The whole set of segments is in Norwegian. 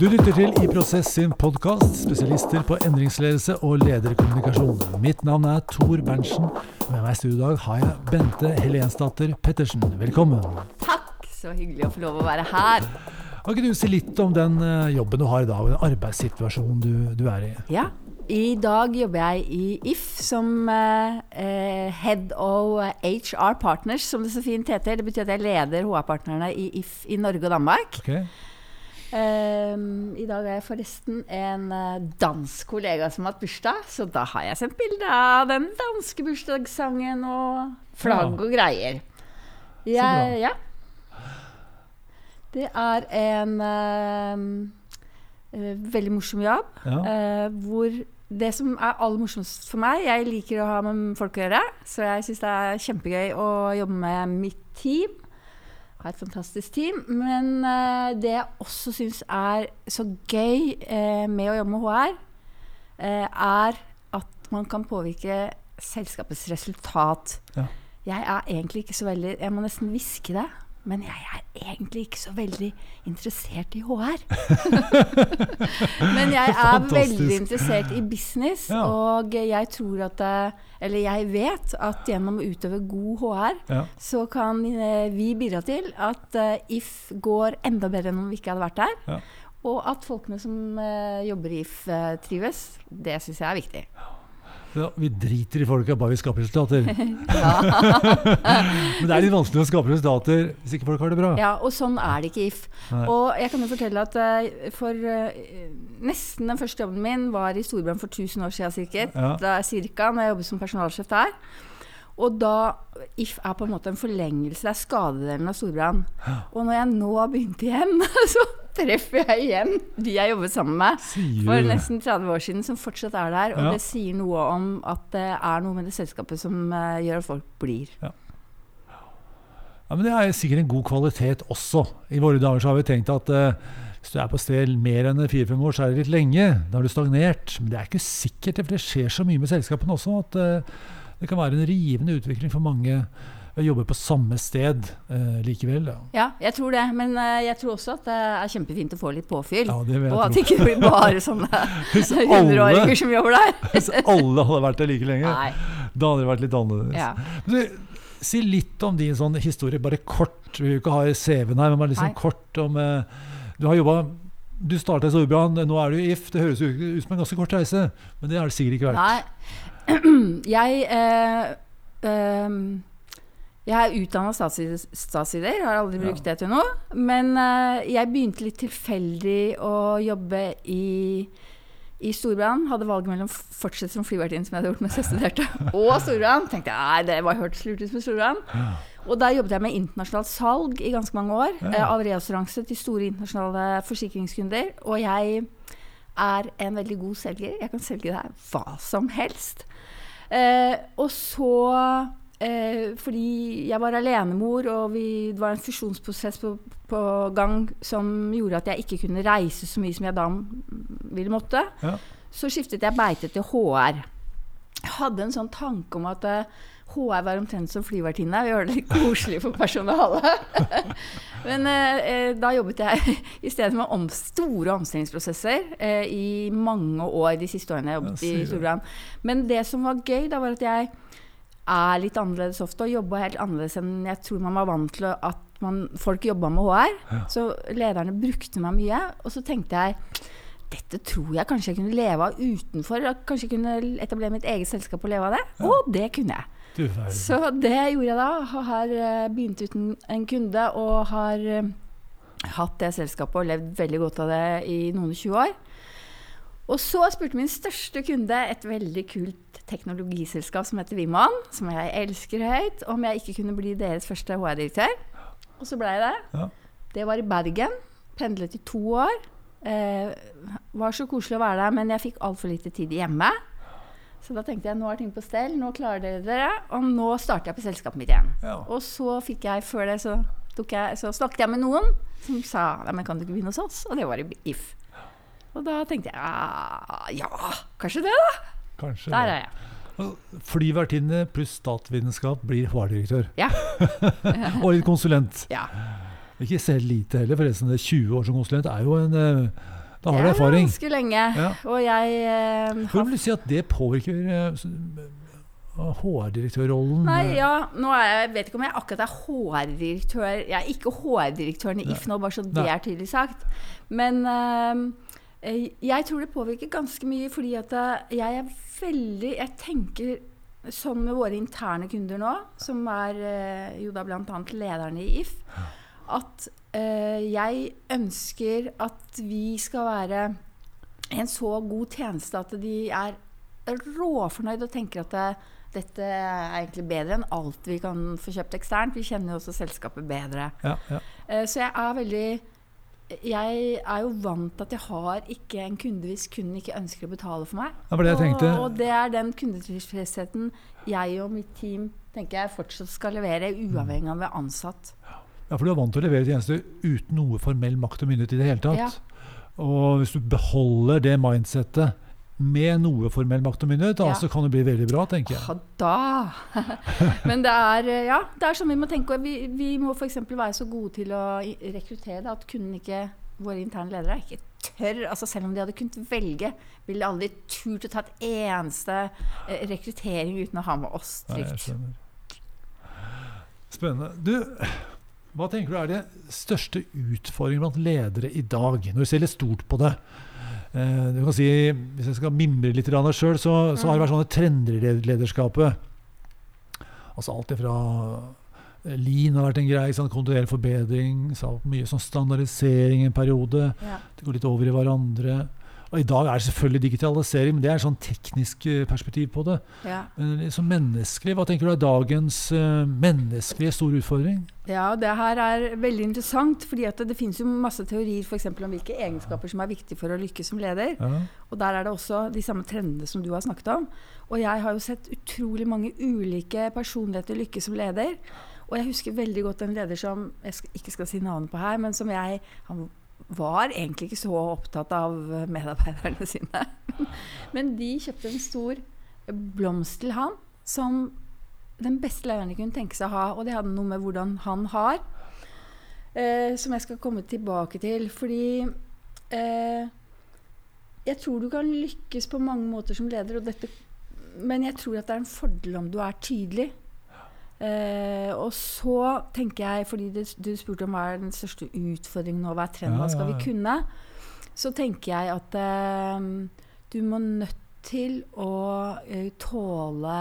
Du lytter til I Prosess sin podkast, spesialister på endringsledelse og lederkommunikasjon. Mitt navn er Tor Berntsen. Med meg i studio i dag har jeg Bente Helensdatter Pettersen. Velkommen. Takk, så hyggelig å få lov å være her. Kan ikke du si litt om den eh, jobben du har i dag, og den arbeidssituasjonen du, du er i? Ja, i dag jobber jeg i If som eh, eh head of HR Partners, som det så fint heter. Det betyr at jeg leder HR-partnerne i If i Norge og Danmark. Okay. Um, I dag er jeg forresten en uh, dansk kollega som har hatt bursdag, så da har jeg sendt bilde av den danske bursdagssangen og flagg og greier. Jeg, ja. Det er en uh, uh, veldig morsom jobb. Ja. Uh, hvor det som er aller morsomst for meg Jeg liker å ha med folk å gjøre. Så jeg syns det er kjempegøy å jobbe med mitt team. Har et fantastisk team. Men uh, det jeg også syns er så gøy uh, med å jobbe med HR, uh, er at man kan påvirke selskapets resultat. Ja. Jeg er egentlig ikke så veldig Jeg må nesten hviske det. Men jeg er egentlig ikke så veldig interessert i HR. Men jeg er Fantastisk. veldig interessert i business, Ja. og jeg tror at Eller jeg vet at gjennom å utøve god HR, Ja. så kan eh, vi bidra til at eh, If går enda bedre enn om vi ikke hadde vært der. Ja. Og at folkene som eh, jobber i If, eh, trives. Det syns jeg er viktig. Ja, vi driter i folka, bare vi skaper resultater. Men det er litt vanskelig å skape resultater hvis ikke folk har det bra. Ja, og sånn er det ikke If. Nei. Og jeg kan jo fortelle at eh, for eh, nesten den første jobben min var i Storbrann for 1000 år siden cirka, Ja. da, cirka når jeg jobbet som personalsjef der. Og da If er på en måte en forlengelse, det er skadedelen av Storbrann. Og når jeg nå har begynt igjen, så treffer jeg igjen de jeg jobbet sammen med Sier for nesten 30 år siden, som fortsatt er der. Og Ja. det sier noe om at det er noe med det selskapet som uh, gjør at folk blir. Ja, men Det er sikkert en god kvalitet også. I våre dager så har vi tenkt at uh, hvis du er på sted mer enn fire-fem år, så er det litt lenge. Da har du stagnert. Men det er ikke sikkert, for det skjer så mye med selskapene også, at uh, det kan være en rivende utvikling for mange å jobbe på samme sted eh, likevel. Ja. Ja, jeg tror det. Men eh, jeg tror også at det er kjempefint å få litt påfyll. Ja, det vil jeg og at det ikke blir bare sånne hundreåringer som jobber der. Hvis alle hadde vært der like lenge, Nei. da hadde det vært litt annerledes. Ja. Du, si litt om din sånn historie, bare kort. Vi vil ikke ha CV-en her, men bare liksom Nei. kort om eh, Du har jobba Du starta i Storbritannia, nå er du If. Det høres jo ut som en ganske kort reise, men det har det sikkert ikke vært. Nei. Jeg eh, ehm, jeg er utdanna statssider, har aldri brukt det til noe. Men uh, jeg begynte litt tilfeldig å jobbe i, i Storbrann. Hadde valget mellom å fortsette som flyvertinne, som jeg hadde gjort mens jeg studerte, og Storbrann. Tenkte jeg, det var hørtes lurt ut med Storbrann. Og der jobbet jeg med internasjonalt salg i ganske mange år. Ja. Uh, Av reassuranse til store internasjonale forsikringskunder. Og jeg er en veldig god selger. Jeg kan selge deg hva som helst. Uh, og så eh, Fordi jeg var alenemor, og vi, det var en fusjonsprosess på, på gang som gjorde at jeg ikke kunne reise så mye som jeg da ville måtte, Ja. så skiftet jeg beite til HR. Jeg hadde en sånn tanke om at eh, HR var omtrent som flyvertinne. Vi gjør det litt koselig for personalet. Men eh, eh, da jobbet jeg i stedet med om, store omstillingsprosesser eh, i mange år de siste årene jeg jobbet i. Storbrann. Men det som var gøy, da var at jeg er litt annerledes ofte, og jobba helt annerledes enn jeg tror man var vant til at man, folk jobba med HR. Ja. Så lederne brukte meg mye. Og så tenkte jeg dette tror jeg kanskje jeg kunne leve av utenfor. Kanskje jeg kunne etablere mitt eget selskap og leve av det. Og det kunne jeg. Så det gjorde jeg da. Har eh, begynt uten en kunde og har eh, hatt det selskapet og levd veldig godt av det i noen og 20 år. Og så spurte min største kunde, et veldig kult teknologiselskap som heter Viman, som jeg elsker høyt, om jeg ikke kunne bli deres første HR-direktør. Og så ble jeg det. Ja. Det var i Bergen. Pendlet i to år. Eh, var så koselig å være der, men jeg fikk altfor lite tid hjemme. Så da tenkte jeg nå er ting på stell, nå klarer dere dere, og nå starter jeg på selskapet mitt igjen. Ja. Og så fikk jeg, før det, så, jeg, så snakket jeg med noen som sa Nei, men kan du ikke begynne hos oss? Og det var i If. Og da tenkte jeg «Ah, ja, kanskje det, da. Kanskje. Der det. er jeg. Flyvertinne pluss statsvitenskap blir HR-direktør. Ja. Og litt konsulent. ja. Ikke selv lite heller, forresten. det 20 år som konsulent er jo en, eh, Da har du erfaring. ganske lenge. Ja. Og jeg eh, har vil du si at det påvirker eh, eh, HR-direktørrollen? Nei, ja, nå er jeg, vet ikke om jeg akkurat er HR-direktør. Jeg er ikke HR-direktøren i Nei. If nå, bare så det er tydelig sagt. Men eh, jeg tror det påvirker ganske mye, fordi at eh, jeg er veldig Jeg tenker sånn med våre interne kunder nå, som er eh, jo da bl.a. lederne i If, at eh, jeg ønsker at vi skal være en så god tjeneste at de er råfornøyd og tenker at det, dette er egentlig bedre enn alt vi kan få kjøpt eksternt. Vi kjenner jo også selskapet bedre. Ja, ja. Eh, Så jeg er veldig Jeg er jo vant til at jeg har ikke en kunde hvis kunden ikke ønsker å betale for meg. Det det jeg. Og, og det er den kundetilfredsheten jeg og mitt team tenker jeg fortsatt skal levere, uavhengig av om vi er ansatt. Ja, for du er vant til å levere tjenester uten noe formell makt og myndighet i det hele tatt. Ja. Og hvis du beholder det mindsettet med noe formell makt og myndighet, da, Ja. så kan det bli veldig bra, tenker jeg. Ja, da! Men det er, eh, ja, det er sånn vi må tenke. Vi, vi må f.eks. være så gode til å rekruttere at kunden ikke Våre interne ledere ikke tør altså Selv om de hadde kunnet velge, ville de aldri turt å ta et eneste eh, rekruttering uten å ha med oss trygt. Spennende. Du, hva tenker du er det største utfordringene blant ledere i dag, når du ser litt stort på det? Eh, du kan si, Hvis jeg skal mimre litt sjøl, så, så har det vært sånne trender i lederskapet. Altså alt ifra eh, Lean har vært en greie, sånn kontinuerlig forbedring. Så mye sånn standardisering en periode. Ja. Det går litt over i hverandre. Og I dag er det selvfølgelig digitalisering, men det er sånn teknisk eh, perspektiv på det. Ja. Men liksom menneskelig, hva tenker du er dagens uh, menneskelige store utfordring? ja, det her er veldig interessant, fordi at det, finnes jo masse teorier for om hvilke egenskaper som er viktige for å lykkes som leder. Ja. Og der er det også de samme trendene som du har snakket om. Og jeg har jo sett utrolig mange ulike personligheter lykkes som leder. Og jeg husker veldig godt en leder som jeg ikke skal si navnet på her, men som jeg Han var egentlig ikke så opptatt av medarbeiderne sine. Men de kjøpte en stor blomst til han som den beste læreren de kunne tenke seg å ha. Og det hadde noe med hvordan han har, eh, som jeg skal komme tilbake til. Fordi eh, jeg tror du kan lykkes på mange måter som leder, dette, men jeg tror at det er en fordel om du er tydelig. Eh, og så tenker jeg, fordi du, du spurte om hva er den største utfordringen nå, hva er trenden, Ja, hva skal ja, vi kunne? Så tenker jeg at uh, du må nødt til å uh, tåle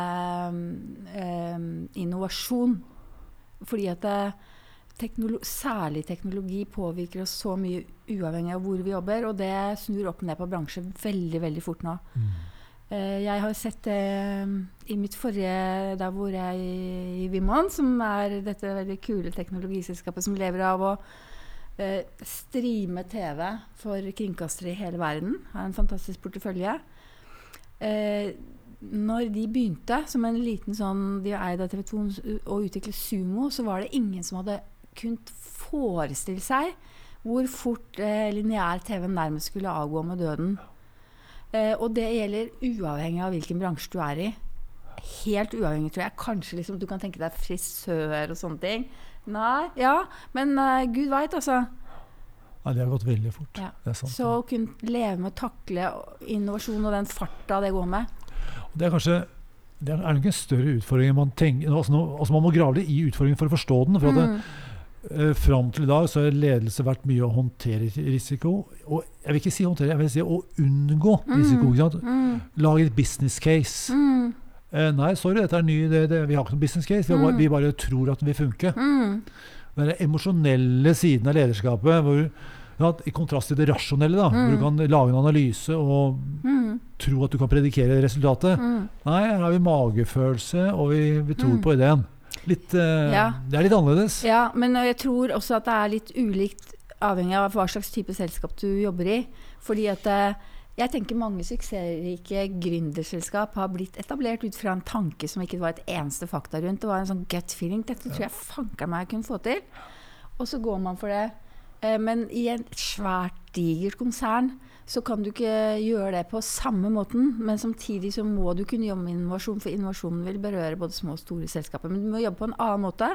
innovasjon. Fordi at teknolo særlig teknologi påvirker oss så mye uavhengig av hvor vi jobber, og det snur opp ned på bransje veldig, veldig fort nå. Eh, Jeg har sett det i mitt forrige Der hvor jeg i Vimon, som er dette veldig kule teknologiselskapet som lever av å eh, streame TV for kringkastere i hele verden. Har en fantastisk portefølje. Eh, når de begynte som en liten sånn De eid av TV 2 og utviklet Sumo, så var det ingen som hadde kunnet forestille seg hvor fort eh, lineær TV nærmest skulle avgå med døden. Eh, og det gjelder uavhengig av hvilken bransje du er i. Helt uavhengig, tror jeg. Kanskje liksom, du kan tenke deg frisør og sånne ting. Nei, ja, men uh, gud veit, altså. Ja, det har gått veldig fort. Ja. Det sant. Så å kunne leve med å takle innovasjon og den farta det går med. Det er kanskje det er nok en større utfordring man tenker altså, altså Man må grave litt i utfordringen for å forstå den. For at det, Mm. eh, Fram til i dag så har ledelse vært mye å håndtere risiko. Og jeg vil ikke si håndtere, jeg vil si å unngå risiko. Ikke sant? Mm. Lage et business case. Mm. Eh, nei, sorry, dette er ny det, det, Vi har ikke noen business case. Vi, mm. bare, Mm. vi bare tror at den vil funke. Mm. Den emosjonelle siden av lederskapet, hvor, ja, i kontrast til det rasjonelle, da, hvor du Mm. kan lage en analyse og Mm. tro at du kan predikere resultatet. Mm. Nei, her har vi magefølelse, og vi, vi tror Mm. på ideen. Litt, eh, Ja. Det er litt annerledes. Ja, men jeg tror også at det er litt ulikt avhengig av hva slags type selskap du jobber i. Fordi at eh, jeg tenker mange suksessrike gründerselskap har blitt etablert ut fra en tanke som ikke var et eneste fakta rundt. Det var en sånn gut feeling. Dette tror jeg fanker meg jeg kunne få til. Og så går man for det. Eh, Men i et svært, digert konsern så kan du ikke gjøre det på samme måten. Men samtidig så må du kunne jobbe med innovasjon, for innovasjonen vil berøre både små og store selskaper. Men du må jobbe på en annen måte.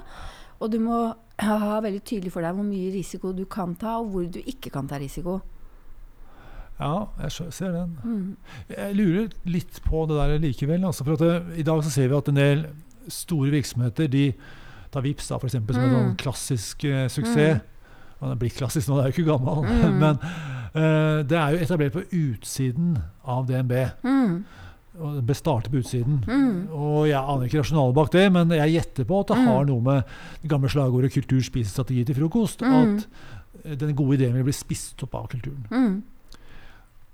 Og du må ha veldig tydelig for deg hvor mye risiko du kan ta, og hvor du ikke kan ta risiko. Ja, jeg ser den. Mm. Jeg lurer litt på det der likevel. Altså, for at det, I dag så ser vi at en del store virksomheter de tar Vipps da, for eksempel, som en Mm. sånn klassisk eh, suksess. Han er blitt klassisk nå, det er jo ikke gammel. Mm. Men eh, det er jo etablert på utsiden av DNB. Mm. Og det ble startet på utsiden. Mm. Og Jeg aner ikke rasjonalet bak det, men jeg gjetter på at det Mm. har noe med det gamle slagordet 'kultur spiser strategi til frokost'. Mm. At eh, den gode ideen vil bli spist opp av kulturen.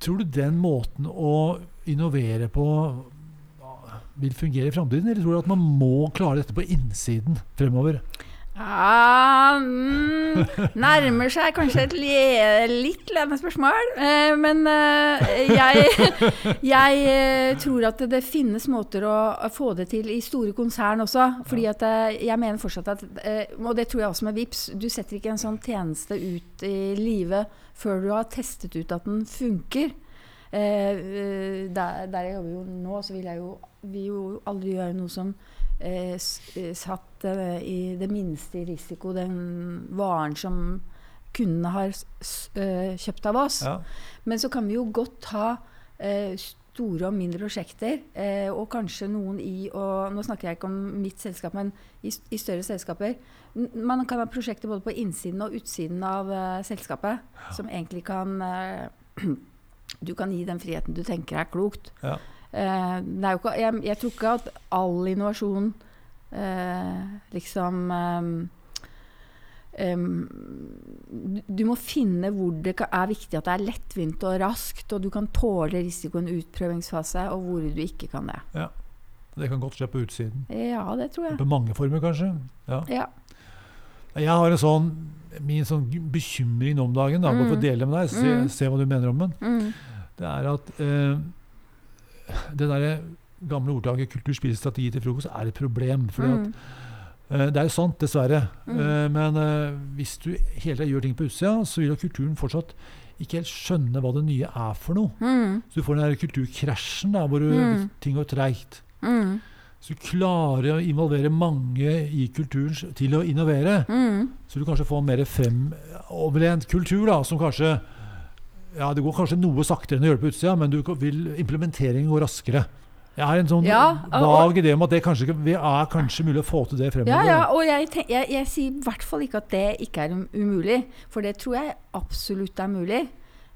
Tror du den måten å innovere på vil fungere i framtiden, eller tror du at man må klare dette på innsiden fremover? Ja, mm, nærmer seg kanskje et li litt ledende spørsmål. Eh, men eh, jeg, jeg eh, tror at det finnes måter å, få det til i store konsern også. Fordi at eh, jeg mener fortsatt at eh, Og det tror jeg også med VIPS, Du setter ikke en sånn tjeneste ut i livet før du har testet ut at den funker. Eh, eh, der, der jeg jobber jo nå, så vil jeg jo, vil jo aldri gjøre noe som eh, eh, satt eh, i det minste i risiko den varen som kundene har eh, kjøpt av oss. Ja. Men så kan vi jo godt ha eh, store og mindre prosjekter, eh, og kanskje noen i og Nå snakker jeg ikke om mitt selskap, men i, i større selskaper. Man kan ha prosjekter både på innsiden og utsiden av selskapet, som egentlig kan Du kan gi den friheten du tenker er klokt. Ja. Eh, ikke, jeg, jeg tror ikke at all innovasjon eh, liksom Um, du- må finne hvor det er viktig at det er lettvint og raskt, og du kan tåle risikoen utprøvingsfase, og hvor du ikke kan det. Ja, Det kan godt skje på utsiden. Ja, det tror jeg. På mange former, kanskje. Ja. Ja. Jeg har en sånn Min sånn bekymring om dagen, da, mm. for å Mm. dele med deg, se, Mm. se hva du mener om den, Mm. det er at eh, det derre gamle ordtaket 'kultur spiser strategi til frokost' er et problem. Fordi at Mm. Eh, Det er jo sant, dessverre. Mm. Uh, Men eh, hvis du hele tiden gjør ting på utsida, så vil jo kulturen fortsatt ikke helt skjønne hva det nye er for noe. Mm. Så du får den der kulturkrasjen da, hvor du, Mm. ting går treigt. Mm. Så du klarer å involvere mange i kulturen til å innovere, Mm. så du kanskje får mer fremoverlent kultur, da, som kanskje ja, Det går kanskje noe saktere enn å gjøre det på utsida, men du vil implementeringen gå raskere. Jeg har en sånn Ja, og- vag idé om at det kanskje, vi er kanskje mulig å få til det fremover. Ja, ja, og jeg, tenk, jeg, jeg sier i hvert fall ikke at det ikke er um- umulig, for det tror jeg absolutt er mulig.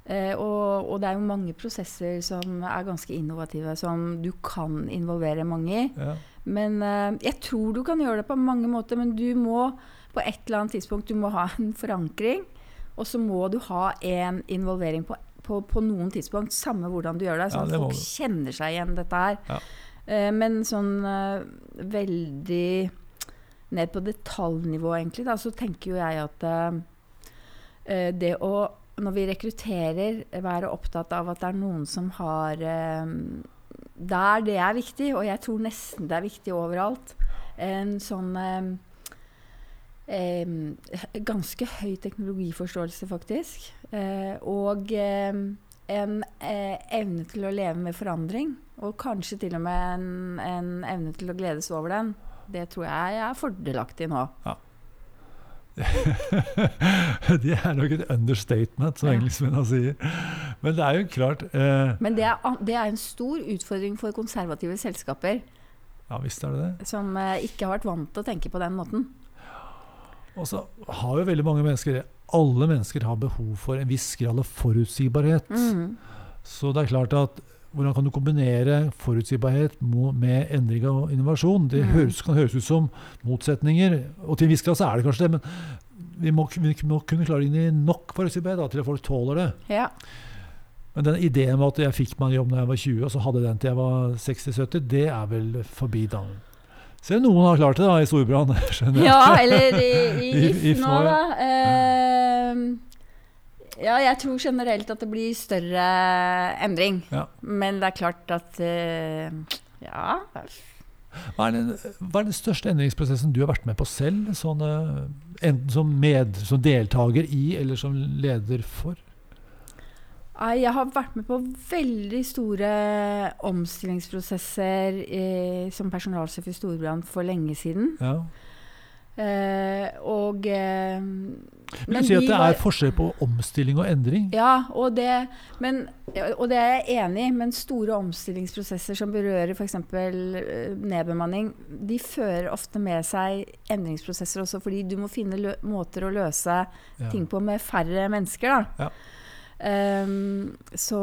Eh, og, og det er jo mange prosesser som er ganske innovative, som du kan involvere mange i. Ja. Men eh, jeg tror du kan gjøre det på mange måter, men du må på et eller annet tidspunkt du må ha en forankring. Og så må du ha en involvering på, på, på noen tidspunkt, samme hvordan du gjør det. Sånn at folk du. kjenner seg igjen dette her. Ja. Eh, men sånn eh, veldig ned på detaljnivå, egentlig, da, så tenker jo jeg at eh, det å når vi rekrutterer, være opptatt av at det er noen som har Der det er viktig, og jeg tror nesten det er viktig overalt, en sånn eh, ganske høy teknologiforståelse, faktisk. Eh, og eh, en eh, evne til å leve med forandring. Og kanskje til og med en, en evne til å gledes over den. Det tror jeg er fordelaktig nå. Ja. det er nok et understatement, som Ja. engelskmennene sier. Men det er jo klart eh, Men det er, det er en stor utfordring for konservative selskaper Ja visst er det det. som eh, ikke har vært vant til å tenke på den måten. Og så har jo veldig mange mennesker det. Alle mennesker har behov for en viss grad av forutsigbarhet. Mm. Så det er klart at hvordan kan du kombinere forutsigbarhet med endring og innovasjon? Det Mm. høres, kan høres ut som motsetninger, og til en viss grad så er det kanskje det. Men vi må, vi må kunne klare inn i nok forutsigbarhet da, til at folk tåler det. Ja. Men den ideen med at jeg fikk meg en jobb da jeg var 20, og så hadde jeg den til jeg var 60-70, det er vel forbi da. Se, noen har klart det da i Storbrann. ja, eller i, i I- If, nå, da. Uh, ja, jeg tror generelt at det blir større endring. Ja. Men det er klart at uh, Ja. Hva er, den, hva er den største endringsprosessen du har vært med på selv? Sånn, eh, enten som, med, som deltaker i, eller som leder for? Nei, Jeg har vært med på veldig store omstillingsprosesser i, som personalsjef i Storbrann for lenge siden. Ja. Eh, og eh, Vil du si at det er forskjell på omstilling og endring? Ja, og det, men, og det er jeg enig i, men store omstillingsprosesser som berører f.eks. nedbemanning, de fører ofte med seg endringsprosesser også, fordi du må finne måter å løse Ja. ting på med færre mennesker. Da. Ja. Ehm, så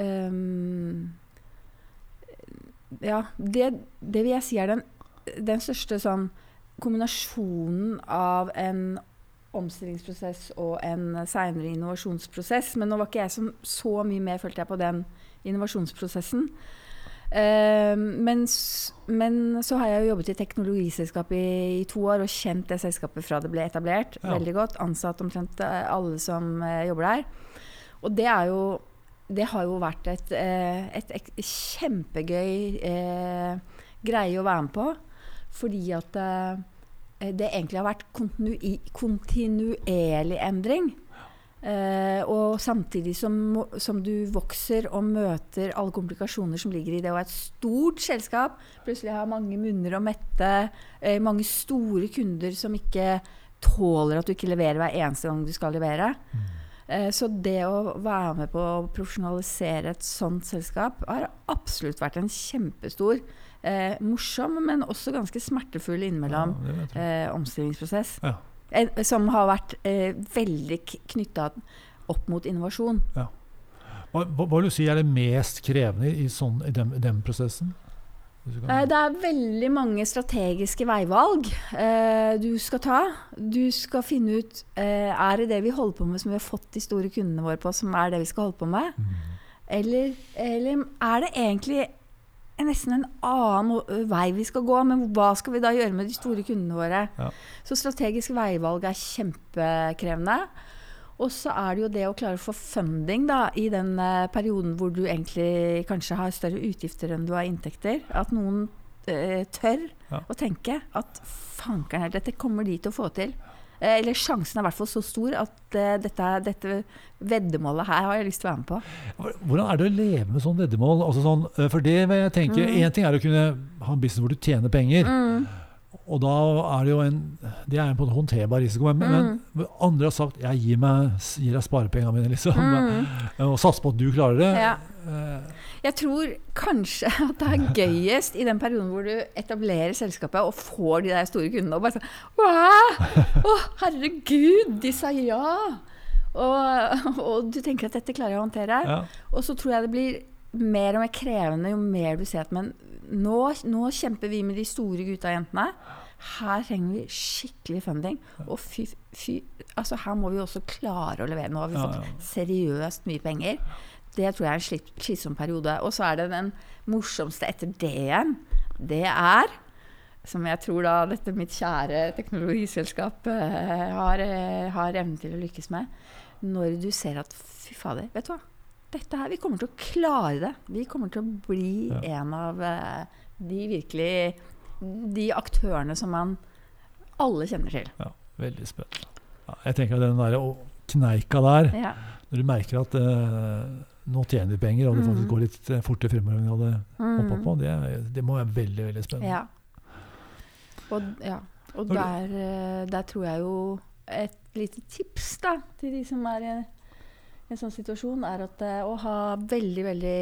um, Ja, det, det vil jeg si er den, den største sånn kombinasjonen av en omstillingsprosess og en seinere innovasjonsprosess. Men nå var ikke jeg så, så mye med, følte jeg, på den innovasjonsprosessen. Eh, men, men så har jeg jo jobbet i teknologiselskap i, i to år og kjent det selskapet fra det ble etablert Ja. veldig godt. Ansatt omtrent eh, alle som uh, jobber der. Og det er jo det har jo vært et, uh, et, et kjempegøy greie å være med på. Fordi at det egentlig har vært kontinu kontinuerlig endring. Eh, og samtidig som, som du vokser og møter alle komplikasjoner som ligger i det å være et stort selskap, plutselig har mange munner å mette, eh, mange store kunder som ikke tåler at du ikke leverer hver eneste gang du skal levere. Eh, Så det å være med på å profesjonalisere et sånt selskap har absolutt vært en kjempestor, eh, morsom, men også ganske smertefull innimellom Ja, eh, omstillingsprosess. Ja. Som har vært eh, veldig knytta opp mot innovasjon. Hva, hva, hva vil du si er det mest krevende i, sånn, i den, den prosessen? Eh, Det er veldig mange strategiske veivalg eh, du skal ta. Du skal finne ut eh, er det det vi holder på med som vi har fått de store kundene våre på, som er det vi skal holde på med. Mm. Eller, eller er det egentlig nesten en annen vei vi skal gå, men hva skal vi da gjøre med de store kundene våre? Ja. Så strategisk veivalg er kjempekrevende. Og så er det jo det å klare å få funding da, i den eh, perioden hvor du egentlig kanskje har større utgifter enn du har inntekter. At noen eh, tør Ja. å tenke at fankeren, dette kommer de til å få til. Eh, eller sjansen er i hvert fall så stor at eh, dette, dette veddemålet her har jeg lyst til å være med på. Hvordan er det å leve med sånn veddemål? Altså sånn, eh, for det jeg tenke, Mm. Ting er å kunne ha en business hvor du tjener penger. Mm. Og da er det jo en Det er en på en håndterbar risiko. Men, Mm. men andre har sagt 'jeg gir, meg, gir deg sparepengene mine', liksom. Mm. Og satser på at du klarer det. Ja. Eh, Jeg tror kanskje at det er gøyest i den perioden hvor du etablerer selskapet og får de der store kundene og bare sånn Wow! Å, herregud, de sa ja! Og, og du tenker at dette klarer jeg å håndtere. ja. Og så tror jeg det blir mer og mer krevende jo mer du ser at Men nå, nå kjemper vi med de store gutta og jentene. Her trenger vi skikkelig funding. Og fy, fy Altså, her må vi også klare å levere. Nå har vi fått seriøst mye penger. Det tror jeg er en slit- slitsom periode. Og så er det den morsomste etter det igjen. Det er som jeg tror da dette mitt kjære teknologiselskap eh, har, eh, har evnen til å lykkes med. Når du ser at fy fader, vet du hva. Dette her, Vi kommer til å klare det. Vi kommer til å bli Ja. en av eh, de virkelig De aktørene som man alle kjenner til. ja, veldig spennende. Ja, jeg tenker at den der kneika der, Ja. når du merker at uh, nå tjener vi penger, og det faktisk Mm. går litt eh, fortere fremover enn vi hadde Mm. håpet på, det, det må være veldig veldig spennende. Ja. Og, ja. og der, der tror jeg jo et lite tips da, til de som er i en sånn situasjon, er at eh, å ha veldig, veldig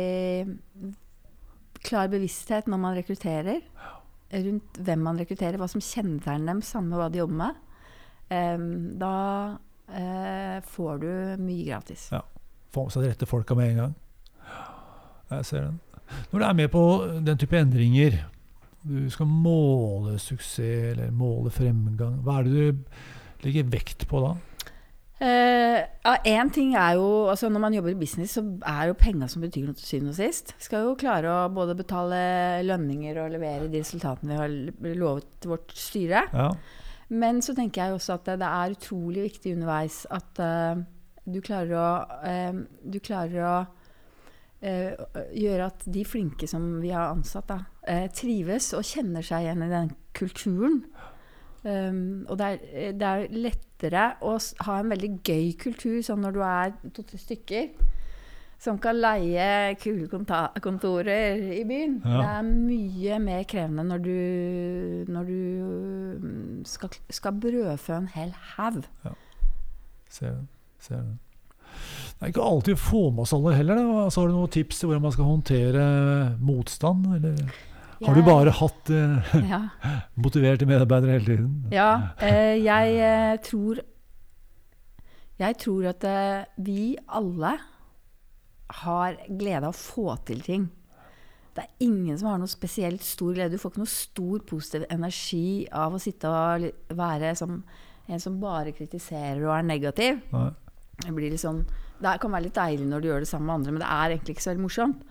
klar bevissthet når man rekrutterer, rundt hvem man rekrutterer, hva som kjennetegner dem, samme hva de jobber med, em, da eh, får du mye gratis. Ja. Få med seg de rette folka med en gang. Jeg ser den. Når du er med på den type endringer, du skal måle suksess eller måle fremgang, hva er det du legger vekt på da? Eh, ja, en ting er jo, altså Når man jobber i business, så er jo penga som betyr noe til syvende og sist. Skal jo klare å både betale lønninger og levere de resultatene vi har lovet vårt styre. Ja. Men så tenker jeg også at det er utrolig viktig underveis at uh, du klarer å, uh, du klarer å gjøre at de flinke som vi har ansatt, da, trives og kjenner seg igjen i den kulturen. Um, og det er, det er lettere å ha en veldig gøy kultur sånn når du er to-tre stykker som kan leie kule kontorer i byen. Ja. Det er mye mer krevende når du, når du um, skal, skal brødfø en hel haug. Ser den. Ser den. Det er ikke alltid å få med oss alle heller. Da. Altså, har du noen tips til hvordan man skal håndtere motstand? Eller har du bare hatt eh, Ja. motiverte medarbeidere hele tiden? Ja, eh, jeg eh, tror Jeg tror at eh, vi alle har glede av å få til ting. Det er ingen som har noe spesielt stor glede. Du får ikke noe stor positiv energi av å sitte og være som en som bare kritiserer og er negativ. Nei. Det, blir litt sånn, det kan være litt deilig når du gjør det sammen med andre, men det er egentlig ikke så veldig morsomt.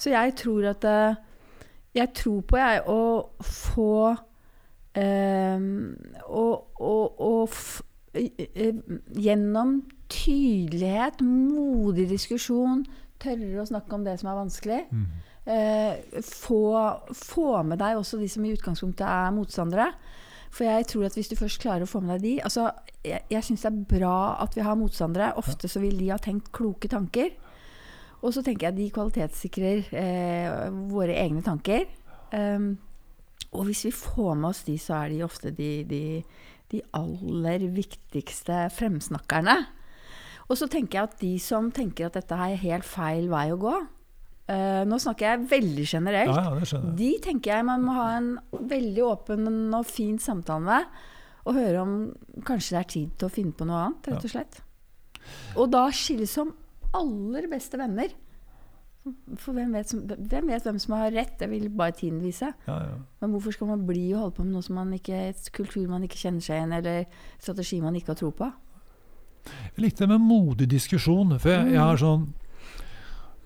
Så jeg tror at eh, Jeg tror på jeg å få å f, Gjennom tydelighet, modig diskusjon, tørre å snakke om det som er vanskelig. Mm. Uh, få, få med deg også de som i utgangspunktet er motstandere. For jeg tror at hvis du først klarer å få med deg de altså, Jeg, jeg syns det er bra at vi har motstandere. Ofte så vil de ha tenkt kloke tanker. Og så tenker jeg de kvalitetssikrer eh, våre egne tanker. Um, og hvis vi får med oss de, så er de ofte de, de, de aller viktigste fremsnakkerne. Og så tenker jeg at de som tenker at dette er helt feil vei å gå uh, Nå snakker jeg veldig generelt. Ja, ja, jeg. De tenker jeg man må ha en veldig åpen og fin samtale med. Og høre om kanskje det er tid til å finne på noe annet, rett og slett. Og da skilles som aller beste venner. For hvem vet, som, hvem vet hvem som har rett? Det vil bare tiden vise. Ja, ja. Men hvorfor skal man bli og holde på med noe som man ikke, et kultur man ikke kjenner seg igjen, eller strategi man ikke har tro på? Jeg likte det med modig diskusjon. For jeg, jeg har sånn,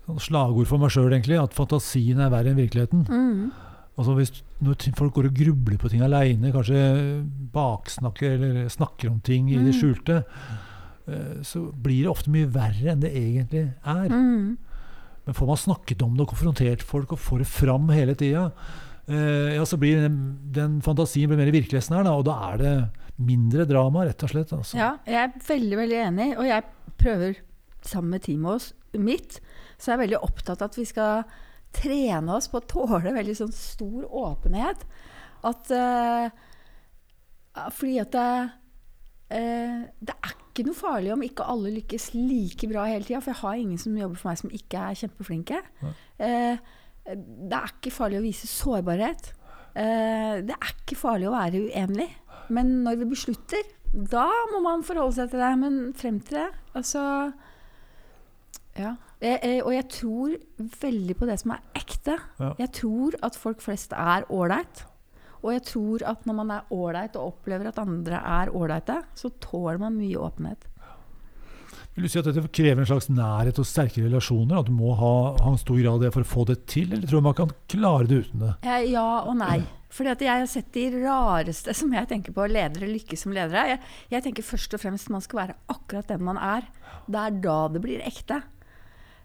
sånn slagord for meg sjøl, egentlig, at fantasien er verre enn virkeligheten. Mm. Altså hvis Når folk går og grubler på ting aleine, kanskje baksnakker eller snakker om ting i det Mm. skjulte, så blir det ofte mye verre enn det egentlig er. Mm. Men får man snakket om det og konfrontert folk og får det fram hele tida, eh, ja, så blir den, den fantasien blir mer virkelighetsnær, her, og da er det mindre drama, rett og slett. Altså. Ja, jeg er veldig, veldig enig. Og jeg prøver sammen med teamet oss, mitt, så er jeg veldig opptatt av at vi skal trene oss på å tåle veldig sånn stor åpenhet. At eh, Fordi at det, eh, det er ikke noe farlig om ikke alle lykkes like bra hele tida. For jeg har ingen som jobber for meg som ikke er kjempeflinke. Eh, det er ikke farlig å vise sårbarhet. Eh, det er ikke farlig å være uenig. Men når vi beslutter, da må man forholde seg til det. Men frem til det, altså Ja. Jeg, jeg, og jeg tror veldig på det som er ekte. Ja. Jeg tror at folk flest er ålreit. Og jeg tror at når man er ålreit og opplever at andre er ålreite, så tåler man mye åpenhet. Vil du si at dette krever en slags nærhet og sterke relasjoner? At du må ha, ha en stor grad av det for å få det til? Eller tror du man kan klare det uten det? Eh, Ja og nei. Fordi at jeg har sett de rareste som jeg tenker på ledere lykkes som ledere. Jeg, jeg tenker først og fremst man skal være akkurat den man er. Det er da det blir ekte.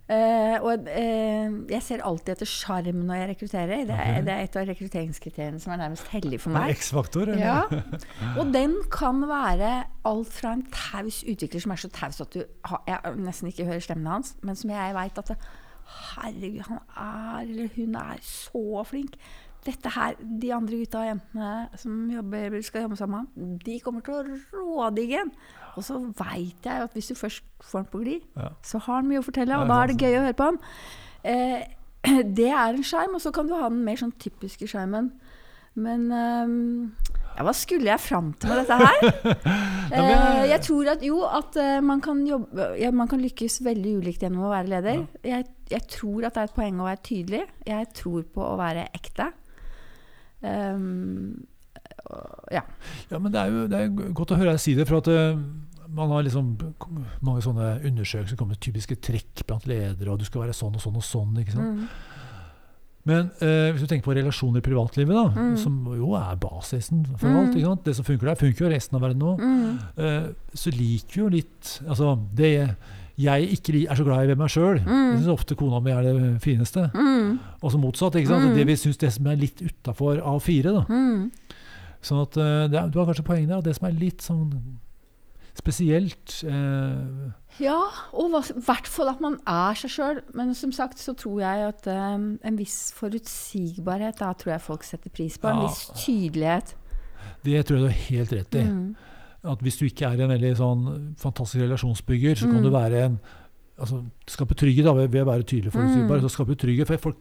Eh, og uh, jeg ser alltid etter sjarm når jeg rekrutterer. Det er, det er et av rekrutteringskriteriene som er nærmest hellig for meg. X-faktor? Ja. Og den kan være alt fra en taus utvikler som er så taus at du har, jeg nesten ikke hører stemmen hans, men som jeg veit at Herregud, han er eller hun er så flink. Dette her, De andre gutta og jentene som jobber, skal jobbe sammen, med ham, de kommer til å rådigge han. Og så veit jeg at hvis du først får han på glid, Ja. så har han mye å fortelle, og da er det gøy å høre på han. Eh, det er en skjerm, og så kan du ha den mer sånn typiske skjermen. Men um, ja, hva skulle jeg fram til med dette her? Eh, jeg tror at jo, at uh, man, kan jobbe, ja, man kan lykkes veldig ulikt gjennom å være leder. Jeg, jeg tror at det er et poeng å være tydelig. Jeg tror på å være ekte. Um, ja. Ja, men det er jo det er godt å høre deg si det, for at eh, man har liksom mange sånne undersøkelser kommer typiske trekk blant ledere, og du skal være sånn og sånn og sånn. ikke sant? Mm. Men eh, hvis du tenker på relasjoner i privatlivet, da, Mm. som jo er basisen for Mm. alt ikke sant? Det som funker der, funker jo resten av verden òg. Mm. Eh, så liker jo litt Altså, det jeg ikke er så glad i ved meg sjøl, Mm. syns ofte kona mi er det fineste. Mm. Og så motsatt. ikke sant? Mm. Det vi syns det som er litt utafor A4. da. Sånn at eh, det Du har kanskje poeng der. Det som er litt sånn spesielt eh, Ja, og i hvert fall at man er seg sjøl. Men som sagt så tror jeg at um, en viss forutsigbarhet, da tror jeg folk setter pris på. En Ja. viss tydelighet. Det tror jeg du har helt rett i. Mm. At hvis du ikke er en veldig sånn fantastisk relasjonsbygger, så kan Mm. du være en altså, Skape trygghet da, ved ved å være tydelig forutsigbar. Mm. Så skaper du trygghet, for folk,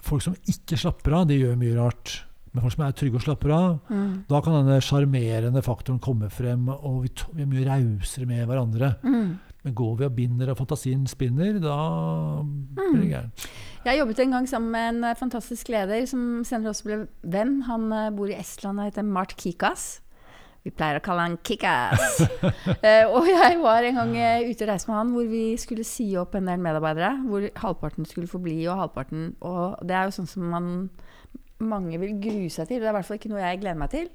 folk som ikke slapper av, de gjør mye rart. Men folk som er trygge og slapper av, Mm. da kan denne sjarmerende faktoren komme frem, og vi, vi er mye rausere med hverandre. Mm. Men går vi og binder og fantasien spinner, da blir det gærent. Jeg jobbet en gang sammen med en eh, fantastisk leder som senere også ble venn. Han eh, bor i Estland og heter Mart Kikas. Vi pleier å kalle han Kickass. uh, og jeg var en gang ute og reiste med han hvor vi skulle si opp en del medarbeidere. Hvor halvparten skulle forbli, og halvparten Og det er jo sånn som man, mange vil grue seg til. Det er i hvert fall ikke noe jeg gleder meg til.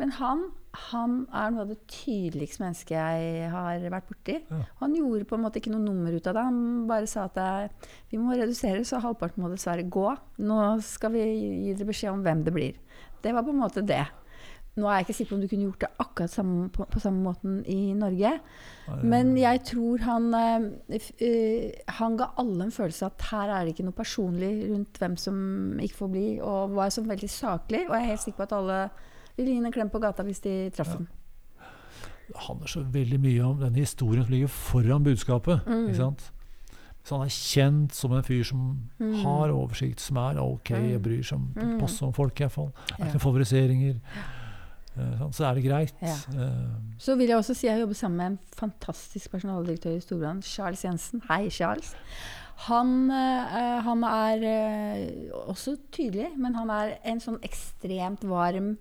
Men han, han er noe av det tydeligste mennesket jeg har vært borti. Ja. Han gjorde på en måte ikke noe nummer ut av det. Han bare sa at jeg, vi må redusere, så halvparten må dessverre gå. Nå skal vi gi dere beskjed om hvem det blir. Det var på en måte det. Nå er jeg ikke sikker på om du kunne gjort det akkurat samme, på, på samme måten i Norge. Men jeg tror han, eh, han ga alle en følelse av at her er det ikke noe personlig rundt hvem som ikke får bli, og var så veldig saklig. Og jeg er helt sikker på at alle ville gi en klem på gata hvis de traff ham. Det handler så veldig mye om den historien som ligger foran budskapet. Mm. ikke sant? Så han er kjent som en fyr som Mm. har oversikt, som er ok, Mm. og bryr seg om Mm. passer om folk, iallfall. Er ikke noen favoriseringer. Eh? Så er det greit. Ja. Eh, Så vil jeg også si jeg jobber sammen med en fantastisk personaldirektør i Storbrann, Charles Jensen. Hei, Charles. Han, eh, han er også tydelig, men han er en sånn ekstremt varm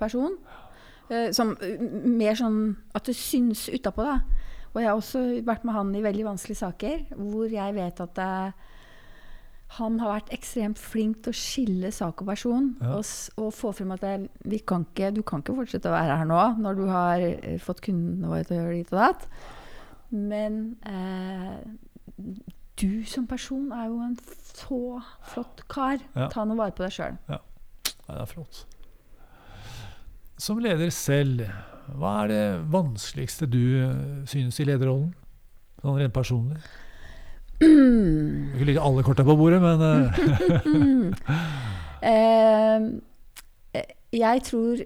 person. Som mer sånn at det syns utapå, da. Og jeg har også vært med han i veldig vanskelige saker, hvor jeg vet at eh, han har vært ekstremt flink til å skille sak og person, Ja. og, og få frem at det, vi kan ikke, du kan ikke fortsette å være her nå, når du har eh, fått kundene våre til å gjøre ditt og datt. Men eh, du som person er jo en så flott kar. Ja. Ta nå vare på deg sjøl. Ja. det er flott. Som leder selv, hva er det vanskeligste du eh, synes i lederrollen? Sånn rent personlig. Du kan ikke legge alle korta på bordet, men Eh, jeg tror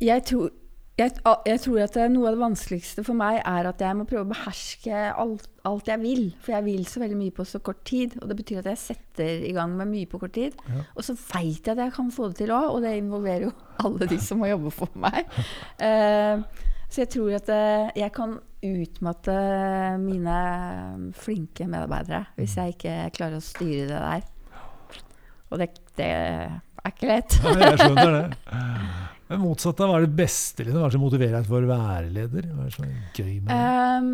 jeg tror jeg, jeg tror at noe av det vanskeligste for meg er at jeg må prøve å beherske alt, alt jeg vil. For jeg vil så veldig mye på så kort tid. Og det betyr at jeg setter i gang med mye på kort tid. Ja. Og så veit jeg at jeg kan få det til òg, og det involverer jo alle de som må jobbe for meg. Eh, så jeg tror at eh, jeg kan utmatte mine flinke medarbeidere hvis jeg ikke klarer å styre det der. Og det, det er ikke lett. ja, jeg skjønner det. Men motsatt av hva er det beste? Liksom? Hva er det som motiverer deg for å være leder? Hva er det som er gøy med det? Ehm,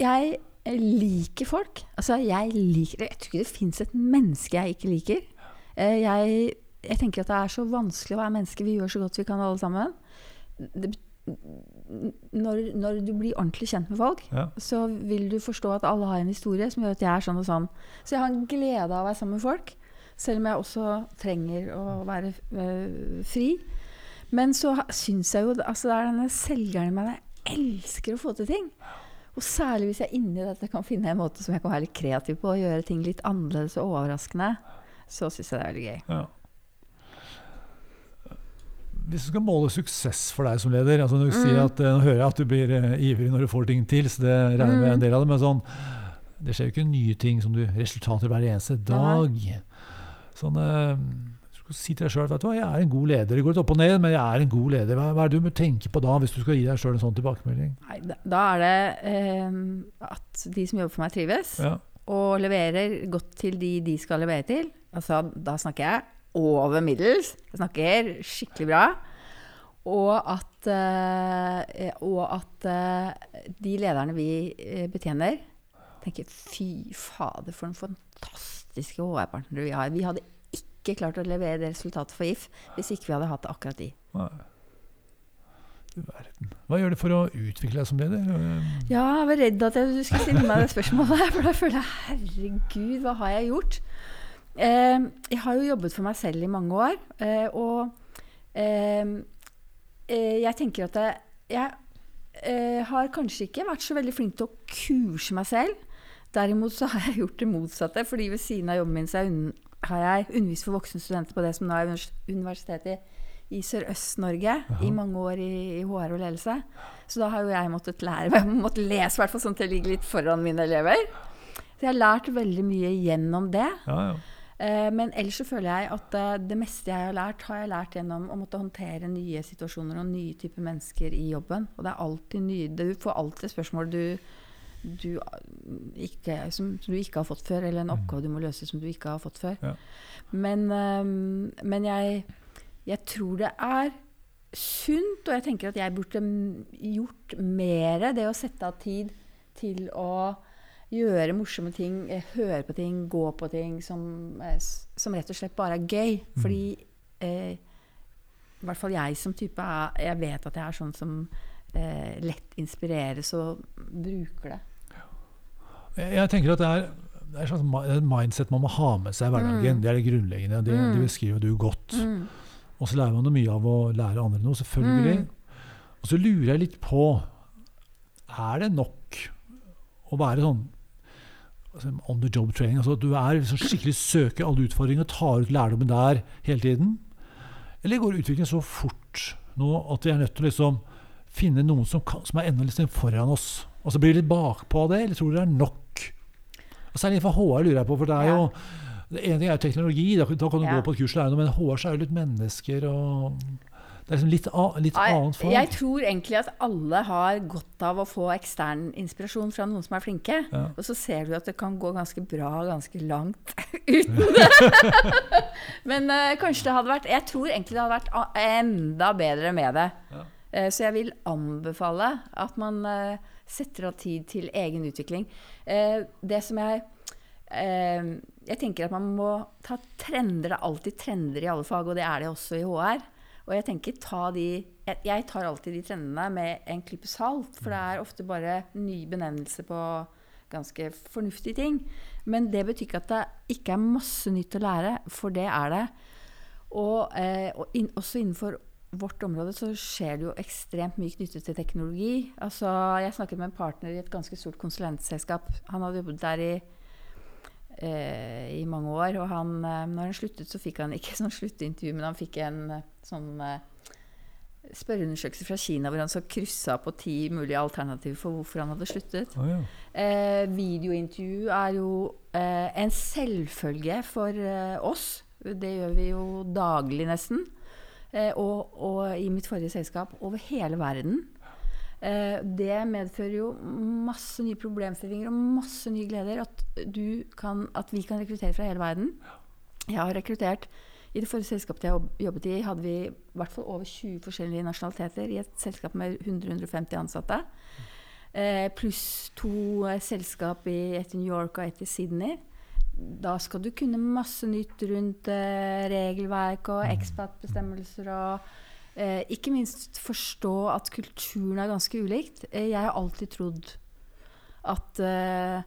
jeg liker folk. Altså, jeg liker Jeg tror ikke det fins et menneske jeg ikke liker. Eh, jeg, jeg tenker at det er så vanskelig å være menneske. Vi gjør så godt vi kan, alle sammen. Det, når, når du blir ordentlig kjent med folk, Ja. så vil du forstå at alle har en historie som gjør at jeg er sånn og sånn. Så jeg har en glede av å være sammen med folk, selv om jeg også trenger å være øh, fri. Men så syns jeg jo altså Det er denne selgeren i meg. Jeg elsker å få til ting. Og særlig hvis jeg inni dette kan finne en måte som jeg kan være litt kreativ på, og gjøre ting litt annerledes og overraskende, så syns jeg det er veldig gøy. Ja. Hvis du skal måle suksess for deg som leder altså når du sier Mm. at, eh, Nå hører jeg at du blir eh, ivrig når du får ting til, så det regner med Mm. en del av det. Men sånn, det skjer jo ikke nye ting som du resultater hver eneste dag. Sånn, eh, du skal si til deg sjøl at jeg er en god leder. Det går litt opp og ned, men jeg er en god leder. Hva, hva er det du må tenke på da, hvis du skal gi deg sjøl en sånn tilbakemelding? Nei, da, da er det eh, at de som jobber for meg, trives. Ja. og leverer godt til de de skal levere til. Altså, da snakker jeg over middels. Jeg snakker skikkelig bra. Og at, eh, og at eh, de lederne vi eh, betjener, tenker fy fader, for noen fantastiske HR-partnere vi har. Vi hadde ikke klart å levere det resultatet for If hvis ikke vi hadde hatt akkurat de. Nei. Verden. Hva gjør du for å utvikle deg som leder? Eh, Ja, jeg var redd at du skulle stille meg det spørsmålet. For da føler jeg herregud, hva har jeg gjort? Eh, jeg har jo jobbet for meg selv i mange år. Eh, og eh, eh, jeg tenker at jeg, eh, har kanskje ikke vært så veldig flink til å kurse meg selv. Derimot så har jeg gjort det motsatte. fordi ved siden av jobben min så har jeg undervist for voksne studenter på det som nå er Universitetet i Sørøst-Norge i mange år i, i HR og ledelse. Så da har jo jeg måttet lære Jeg måtte lese, i hvert fall sånn at jeg ligger litt foran mine elever. Så jeg har lært veldig mye gjennom det. Ja, ja. Eh, men ellers så føler jeg at eh, det meste jeg har lært, har jeg lært gjennom å måtte håndtere nye situasjoner og nye typer mennesker i jobben. Og det er alltid nye Du får alltid spørsmål du, du, ikke, som, du ikke har fått før, eller en oppgave du må løse som du ikke har fått før. Ja. Men, eh, men jeg, jeg tror det er sunt, og jeg tenker at jeg burde gjort mer det å sette av tid til å gjøre morsomme ting, eh, høre på ting, gå på ting som, eh, som rett og slett bare er gøy. Fordi eh, i hvert fall jeg som type er Jeg vet at jeg er sånn som eh, lett inspireres og bruker det. Jeg, jeg tenker at det er, det er et mindset man må ha med seg i hverdagen. Det er det grunnleggende. Det, det beskriver du godt. Mm. Og så lærer man jo mye av å lære andre noe, selvfølgelig. Mm. Og så lurer jeg litt på Er det nok å være sånn on the job training? Altså at du er liksom skikkelig søker alle utfordringer og tar ut lærdommen der hele tiden? Eller går utviklingen så fort nå at vi er nødt til å liksom finne noen som, kan, som er enda litt foran oss? Og så blir vi litt bakpå av det, eller tror du det er nok? Og Særlig for HR lurer jeg på, for det er jo det ene er teknologi, da, kan du Ja. gå på et kurs og lære noe, men HR så er jo litt mennesker og Det er liksom litt, litt annet form. Jeg tror egentlig at alle har godt av å få ekstern inspirasjon fra noen som er flinke. Ja. Og så ser du at det kan gå ganske bra ganske langt uten det. Men uh, kanskje det hadde vært Jeg tror egentlig det hadde vært enda bedre med det. Ja. Uh, så jeg vil anbefale at man uh, setter av tid til egen utvikling. Det som jeg Jeg tenker at man må ta trender. Det er alltid trender i alle fag, og det er det også i HR. Og jeg tenker ta de jeg, jeg tar alltid de trendene med en klype salt, for det er ofte bare ny benevnelse på ganske fornuftige ting. Men det betyr ikke at det ikke er masse nytt å lære, for det er det. Og, eh, og in, også innenfor vårt område så skjer det jo ekstremt mye knyttet til teknologi. Altså, jeg snakket med en partner i et ganske stort konsulentselskap. Han hadde jobbet der i, i mange år. Og han, eh, når han sluttet, så fikk han ikke sånn sluttintervju, men han fikk en eh, sånn eh, spørreundersøkelse fra Kina hvor han så kryssa på ti mulige alternativer for hvorfor han hadde sluttet. Oh, ja. Eh, videointervju er jo eh, en selvfølge for eh, oss. Det gjør vi jo daglig, nesten. Eh, og, og i mitt forrige selskap over hele verden. Eh, det medfører jo masse nye problemstillinger og masse nye gleder. At, du kan, at vi kan rekruttere fra hele verden. Jeg har rekruttert I det forrige selskapet jeg jobbet i, hadde vi i hvert fall over 20 forskjellige nasjonaliteter i et selskap med 100-150 ansatte. Eh, pluss to eh, selskap i et i New York og et i Sydney. Da skal du kunne masse nytt rundt eh, regelverk og expat-bestemmelser og eh, ikke minst forstå at kulturen er ganske ulikt. Eh, jeg har alltid trodd at eh,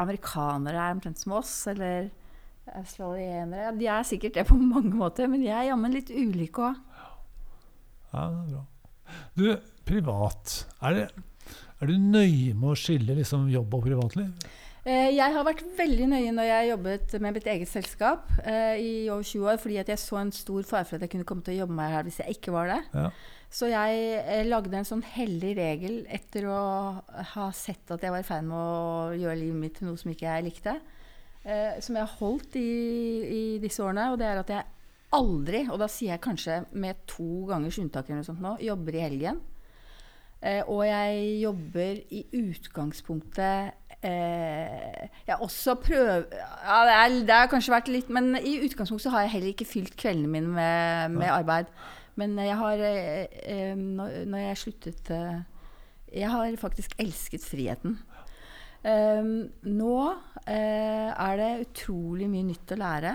amerikanere er omtrent som oss, eller australienere. De er sikkert det på mange måter, men de er jammen litt ulike òg. Ja, det er bra. Du, privat. Er, det, er du nøye med å skille liksom jobb og privatliv? Eh, Jeg har vært veldig nøye når jeg jobbet med mitt eget selskap eh, i over 20 år, fordi at jeg så en stor fare for at jeg kunne komme til å jobbe meg her hvis jeg ikke var det. Ja. Så jeg eh, lagde en sånn hellig regel etter å ha sett at jeg var i ferd med å gjøre livet mitt til noe som ikke jeg likte. Eh, som jeg har holdt i, i disse årene, og det er at jeg aldri, og da sier jeg kanskje med to gangers unntak eller noe sånt nå, jobber i helgen. Eh, og jeg jobber i utgangspunktet eh, Jeg også prøver ja, det, er, det har kanskje vært litt Men i utgangspunktet så har jeg heller ikke fylt kveldene mine med, med arbeid. Men jeg har eh, eh, når, når jeg sluttet eh, Jeg har faktisk elsket friheten. Um, nå eh, er det utrolig mye nytt å lære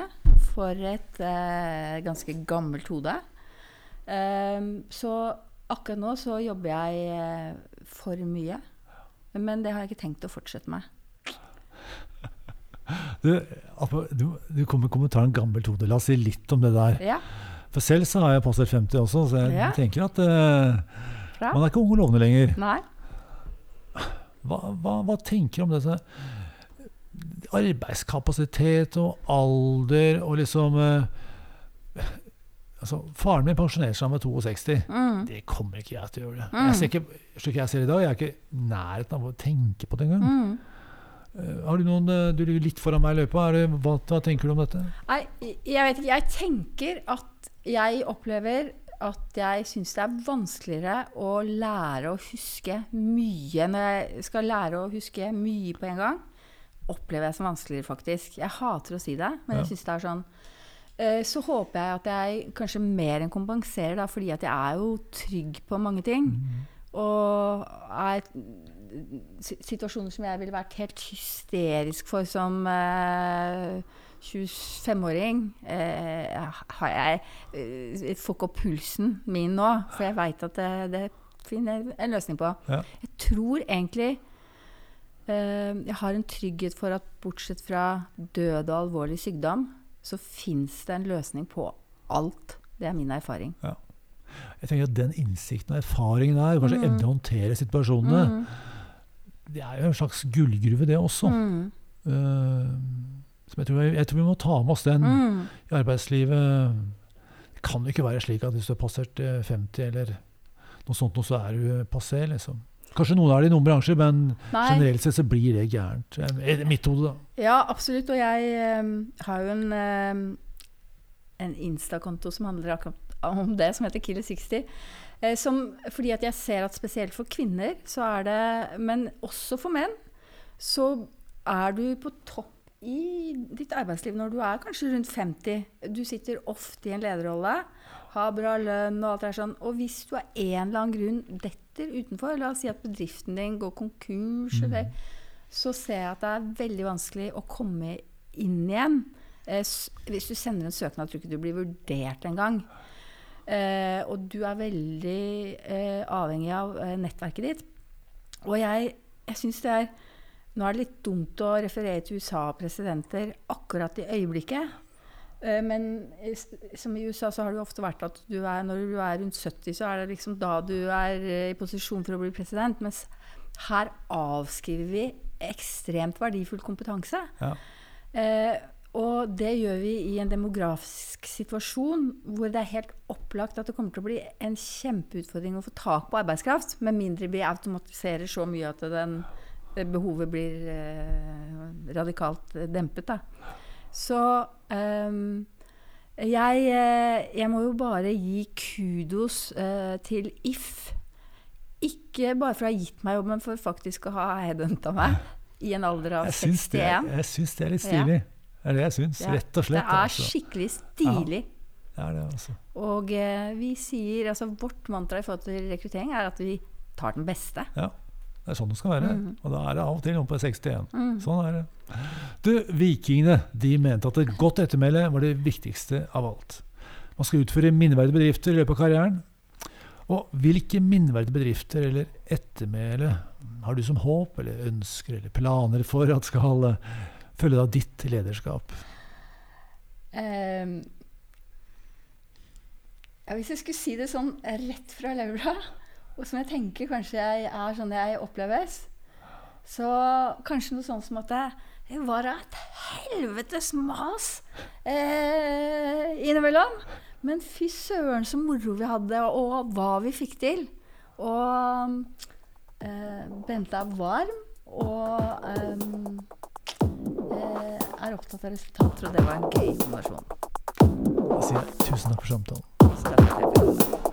for et eh, ganske gammelt hode. Um, så akkurat nå så jobber jeg eh, for mye. Men det har jeg ikke tenkt å fortsette med. Du, du, du kom med kommentaren 'gammelt hode'. La oss si litt om det der. Ja, For selv så har jeg passert 50 også, så jeg Ja. tenker at uh, man er ikke ung og lovende lenger. Nei. Hva, hva, hva tenker du om dette? arbeidskapasitet og alder og liksom eh, altså, Faren min pensjonerte seg han 62. Mm. Det kommer ikke jeg til å gjøre. det. Mm. Jeg ser ikke, slik jeg ser i dag, jeg er ikke i nærheten av å tenke på det engang. Mm. Eh, Har du noen, eh, du ligger litt foran meg i løypa. Hva, hva tenker du om dette? Nei, jeg vet ikke. Jeg tenker at jeg opplever at jeg syns det er vanskeligere å lære å huske mye når jeg skal lære å huske mye på en gang. Opplever jeg som vanskeligere, faktisk. Jeg hater å si det, men Ja. jeg syns det er sånn. Eh, Så håper jeg at jeg kanskje mer enn kompenserer, da, fordi at jeg er jo trygg på mange ting. Og er situasjoner som jeg ville vært helt hysterisk for som eh, 25-åring, eh, har jeg eh, får ikke opp pulsen min nå. For jeg veit at det, det finner jeg en løsning på. Ja. Jeg tror egentlig eh, jeg har en trygghet for at bortsett fra død og alvorlig sykdom, så fins det en løsning på alt. Det er min erfaring. Jeg tenker at Den innsikten og erfaringen der, kanskje Mm. evne å håndtere situasjonene, Mm. det er jo en slags gullgruve, det også. Mm. Uh, som jeg, tror, jeg tror vi må ta med oss den Mm. i arbeidslivet. Det kan jo ikke være slik at hvis du har passert eh, 50 eller noe sånt, så er du eh, passé, liksom. Kanskje noen er det i noen bransjer, men Nei. generelt sett så blir det gærent. Eh, I mitt hode, da. Ja, absolutt. Og jeg um, har jo en, um, en Insta-konto som handler akkurat om det, som heter Killer60. Eh, som, fordi at jeg ser at spesielt for kvinner, så er det Men også for menn, så er du på topp i ditt arbeidsliv når du er kanskje rundt 50. Du sitter ofte i en lederrolle, har bra lønn og alt det der sånn. Og hvis du av en eller annen grunn detter utenfor, la oss si at bedriften din går konkurs, eller så ser jeg at det er veldig vanskelig å komme inn igjen. Eh, hvis du sender en søknad, tror jeg ikke du blir vurdert engang. Eh, og du er veldig eh, avhengig av eh, nettverket ditt. Og jeg, jeg syns det er Nå er det litt dumt å referere til USA-presidenter akkurat i øyeblikket. Eh, men som i USA så har det jo ofte vært at du er, når du er rundt 70, så er det liksom da du er eh, i posisjon for å bli president. Mens her avskriver vi ekstremt verdifull kompetanse. Ja. Eh, og det gjør vi i en demografisk situasjon hvor det er helt opplagt at det kommer til å bli en kjempeutfordring å få tak på arbeidskraft, med mindre vi automatiserer så mye at den, det behovet blir eh, radikalt eh, dempet. Da. Så um, jeg, eh, jeg må jo bare gi kudos uh, til If. Ikke bare for å ha gitt meg jobben, men for faktisk å ha headhunta meg i en alder av Jeg syns det, 61. jeg syns det er litt stilig. Det er det jeg syns, Ja, rett og slett. Det er altså. skikkelig stilig. Det er det, altså. Og eh, vi sier, altså vårt mantra i forhold til rekruttering er at vi tar den beste. Ja, det er sånn det skal være. Mm. Og da er det av og til noen på 61. Sånn er det. Du, Vikingene de mente at et godt ettermæle var det viktigste av alt. Man skal utføre minneverdige bedrifter i løpet av karrieren. Og hvilke minneverdige bedrifter eller ettermæle har du som håp, eller ønsker eller planer for at skal eh, følge av ditt lederskap? Um, ja, hvis jeg skulle si det sånn rett fra levra, og som jeg tenker kanskje jeg er sånn jeg oppleves, så kanskje noe sånt som at det, var et helvetes mas eh, innimellom. Men fy søren så moro vi hadde, og hva vi fikk til. Og eh, Bente er varm og ehm, eh, er opptatt av resultater, og det var en gøy kombinasjon. Da sier jeg tusen takk for samtalen. Så takk for